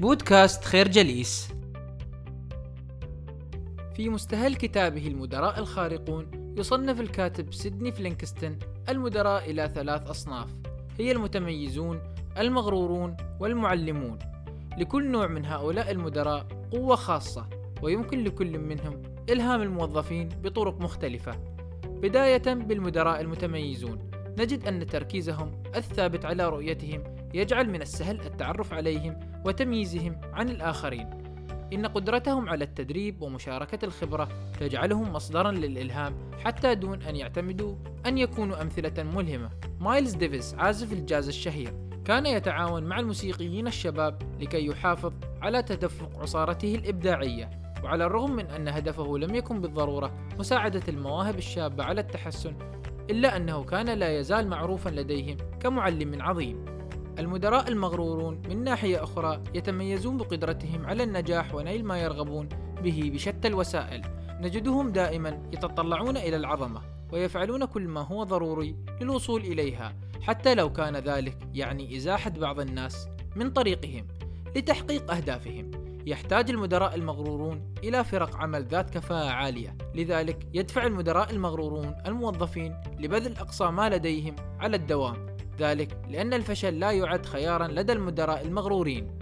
بودكاست خير جليس. في مستهل كتابه المدراء الخارقون يصنف الكاتب سيدني فلينكستون المدراء إلى ثلاث أصناف. هي المتميزون المغرورون والمعلمون. لكل نوع من هؤلاء المدراء قوة خاصة ويمكن لكل منهم إلهام الموظفين بطرق مختلفة. بداية بالمدراء المتميزون. نجد أن تركيزهم الثابت على رؤيتهم يجعل من السهل التعرف عليهم وتمييزهم عن الآخرين. إن قدرتهم على التدريب ومشاركة الخبرة تجعلهم مصدرا للإلهام حتى دون أن يتعمدوا أن يكونوا أمثلة ملهمة. مايلز ديفيس عازف الجاز الشهير كان يتعاون مع الموسيقيين الشباب لكي يحافظ على تدفق عصارته الإبداعية. وعلى الرغم من أن هدفه لم يكن بالضرورة مساعدة المواهب الشابة على التحسن إلا أنه كان لا يزال معروفا لديهم كمعلم عظيم. المدراء المغرورون من ناحية أخرى يتميزون بقدرتهم على النجاح ونيل ما يرغبون به بشتى الوسائل. نجدهم دائما يتطلعون إلى العظمة ويفعلون كل ما هو ضروري للوصول إليها حتى لو كان ذلك يعني إزاحة بعض الناس من طريقهم لتحقيق أهدافهم. يحتاج المدراء المغرورون إلى فرق عمل ذات كفاءة عالية. لذلك يدفع المدراء المغرورون الموظفين لبذل أقصى ما لديهم على الدوام. ذلك لأن الفشل لا يعد خيارا لدى المدراء المغرورين.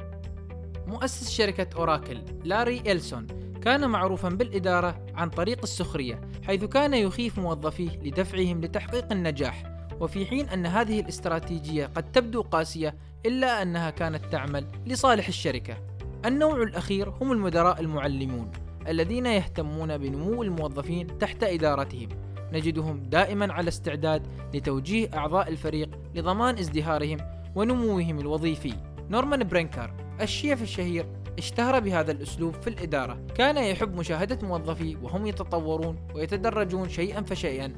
مؤسس شركة أوراكل لاري إلسون كان معروفا بالإدارة عن طريق السخرية حيث كان يخيف موظفيه لدفعهم لتحقيق النجاح. وفي حين أن هذه الاستراتيجية قد تبدو قاسية إلا أنها كانت تعمل لصالح الشركة. النوع الأخير هم المدراء المعلمون الذين يهتمون بنمو الموظفين تحت إدارتهم. نجدهم دائما على استعداد لتوجيه أعضاء الفريق لضمان ازدهارهم ونموهم الوظيفي. نورمان برينكر الشيف الشهير اشتهر بهذا الأسلوب في الإدارة. كان يحب مشاهدة موظفيه وهم يتطورون ويتدرجون شيئا فشيئا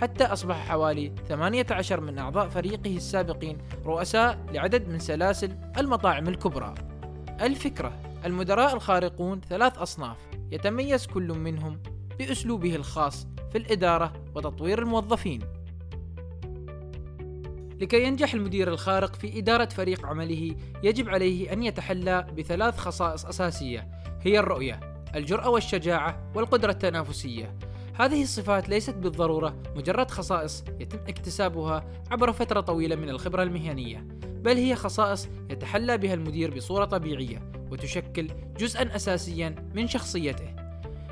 حتى أصبح حوالي 18 من أعضاء فريقه السابقين رؤساء لعدد من سلاسل المطاعم الكبرى. الفكرة المدراء الخارقون ثلاث أصناف يتميز كل منهم بأسلوبه الخاص في الإدارة وتطوير الموظفين. لكي ينجح المدير الخارق في إدارة فريق عمله يجب عليه أن يتحلى بثلاث خصائص أساسية هي الرؤية، الجرأة والشجاعة والقدرة التنافسية. هذه الصفات ليست بالضرورة مجرد خصائص يتم اكتسابها عبر فترة طويلة من الخبرة المهنية، بل هي خصائص يتحلى بها المدير بصورة طبيعية وتشكل جزءا أساسيا من شخصيته.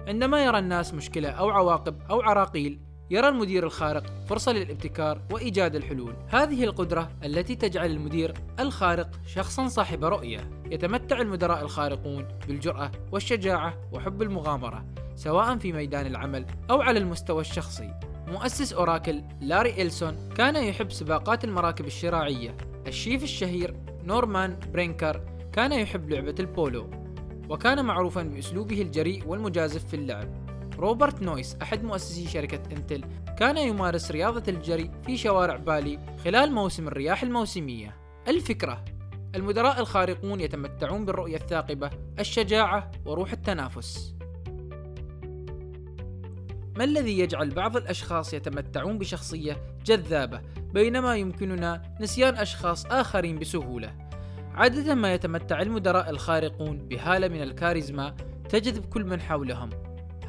عندما يرى الناس مشكلة أو عواقب أو عراقيل يرى المدير الخارق فرصة للابتكار وإيجاد الحلول. هذه القدرة التي تجعل المدير الخارق شخصا صاحب رؤية. يتمتع المدراء الخارقون بالجرأة والشجاعة وحب المغامرة، سواء في ميدان العمل أو على المستوى الشخصي. مؤسس أوراكل لاري إلسون كان يحب سباقات المراكب الشراعية. الشيف الشهير نورمان برينكر كان يحب لعبة البولو وكان معروفا بأسلوبه الجريء والمجازف في اللعب. روبرت نويس أحد مؤسسي شركة إنتل كان يمارس رياضة الجري في شوارع بالي خلال موسم الرياح الموسمية. الفكرة المدراء الخارقون يتمتعون بالرؤية الثاقبة الشجاعة وروح التنافس. ما الذي يجعل بعض الأشخاص يتمتعون بشخصية جذابة؟ بينما يمكننا نسيان أشخاص آخرين بسهولة؟ عادة ما يتمتع المدراء الخارقون بهالة من الكاريزما تجذب كل من حولهم.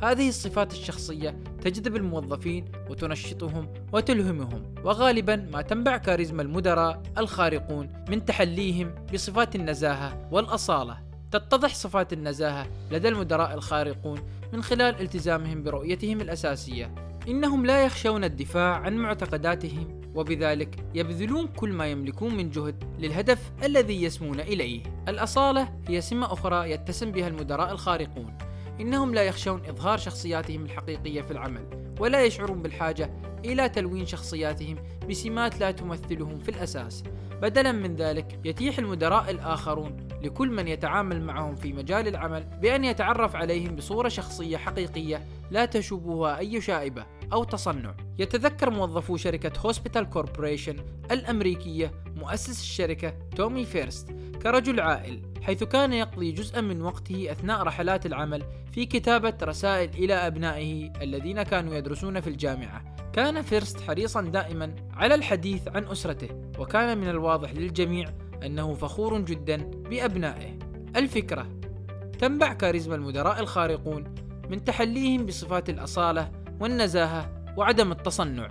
هذه الصفات الشخصية تجذب الموظفين وتنشطهم وتلهمهم وغالبا ما تنبع كاريزما المدراء الخارقون من تحليهم بصفات النزاهة والأصالة. تتضح صفات النزاهة لدى المدراء الخارقون من خلال التزامهم برؤيتهم الأساسية. إنهم لا يخشون الدفاع عن معتقداتهم وبذلك يبذلون كل ما يملكون من جهد للهدف الذي يسمون إليه. الأصالة هي سمة أخرى يتسم بها المدراء الخارقون. إنهم لا يخشون إظهار شخصياتهم الحقيقية في العمل، ولا يشعرون بالحاجة إلى تلوين شخصياتهم بسمات لا تمثلهم في الأساس. بدلا من ذلك يتيح المدراء الآخرون لكل من يتعامل معهم في مجال العمل بأن يتعرف عليهم بصورة شخصية حقيقية لا تشوبها أي شائبة أو تصنع. يتذكر موظفو شركة هوسبيتال كوربوريشن الأمريكية مؤسس الشركة تومي فيرست كرجل عائلة حيث كان يقضي جزءا من وقته أثناء رحلات العمل في كتابة رسائل إلى أبنائه الذين كانوا يدرسون في الجامعة كان فيرست حريصا دائما على الحديث عن أسرته وكان من الواضح للجميع أنه فخور جدا بأبنائه الفكرة تنبع كاريزما المدراء الخارقون من تحليهم بصفات الأصالة والنزاهة وعدم التصنع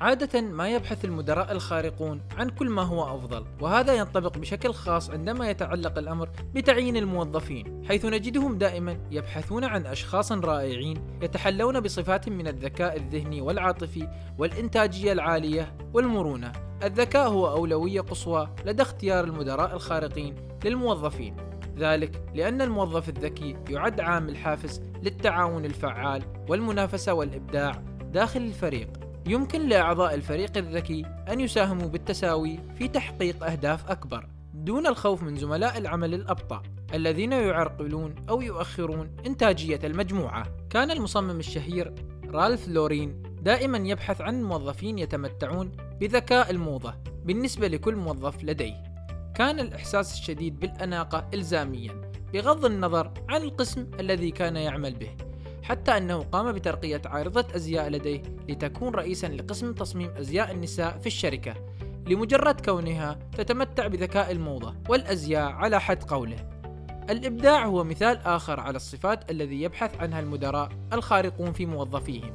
عادة ما يبحث المدراء الخارقون عن كل ما هو أفضل، وهذا ينطبق بشكل خاص عندما يتعلق الأمر بتعيين الموظفين، حيث نجدهم دائما يبحثون عن أشخاص رائعين يتحلون بصفات من الذكاء الذهني والعاطفي والإنتاجية العالية والمرونة. الذكاء هو أولوية قصوى لدى اختيار المدراء الخارقين للموظفين، ذلك لأن الموظف الذكي يعد عامل حافز للتعاون الفعال والمنافسة والإبداع داخل الفريق. يمكن لأعضاء الفريق الذكي أن يساهموا بالتساوي في تحقيق أهداف أكبر دون الخوف من زملاء العمل الأبطأ الذين يعرقلون أو يؤخرون إنتاجية المجموعة. كان المصمم الشهير رالف لورين دائما يبحث عن موظفين يتمتعون بذكاء الموضة بالنسبة لكل موظف لديه. كان الإحساس الشديد بالأناقة إلزاميا بغض النظر عن القسم الذي كان يعمل به. حتى أنه قام بترقية عارضة أزياء لديه لتكون رئيسا لقسم تصميم أزياء النساء في الشركة لمجرد كونها تتمتع بذكاء الموضة والأزياء على حد قوله الإبداع هو مثال آخر على الصفات الذي يبحث عنها المدراء الخارقون في موظفيهم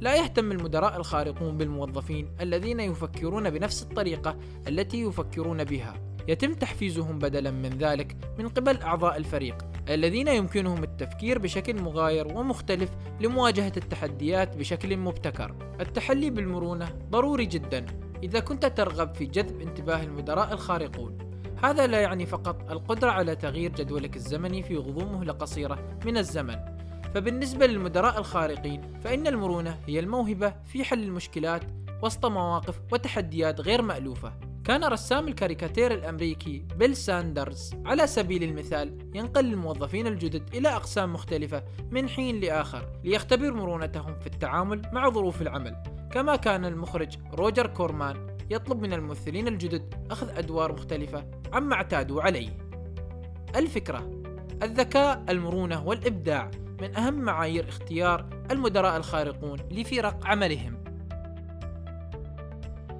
لا يهتم المدراء الخارقون بالموظفين الذين يفكرون بنفس الطريقة التي يفكرون بها يتم تحفيزهم بدلا من ذلك من قبل أعضاء الفريق الذين يمكنهم التفكير بشكل مغاير ومختلف لمواجهة التحديات بشكل مبتكر. التحلي بالمرونة ضروري جدا إذا كنت ترغب في جذب انتباه المدراء الخارقون. هذا لا يعني فقط القدرة على تغيير جدولك الزمني في غضون مهلة قصيرة من الزمن. فبالنسبة للمدراء الخارقين فإن المرونة هي الموهبة في حل المشكلات وسط مواقف وتحديات غير مألوفة كان رسام الكاريكاتير الأمريكي بيل ساندرز. على سبيل المثال ينقل الموظفين الجدد إلى أقسام مختلفة من حين لآخر ليختبر مرونتهم في التعامل مع ظروف العمل. كما كان المخرج روجر كورمان يطلب من الممثلين الجدد أخذ أدوار مختلفة عما اعتادوا عليه. الفكرة الذكاء المرونة والإبداع من أهم معايير اختيار المدراء الخارقون لفرق عملهم.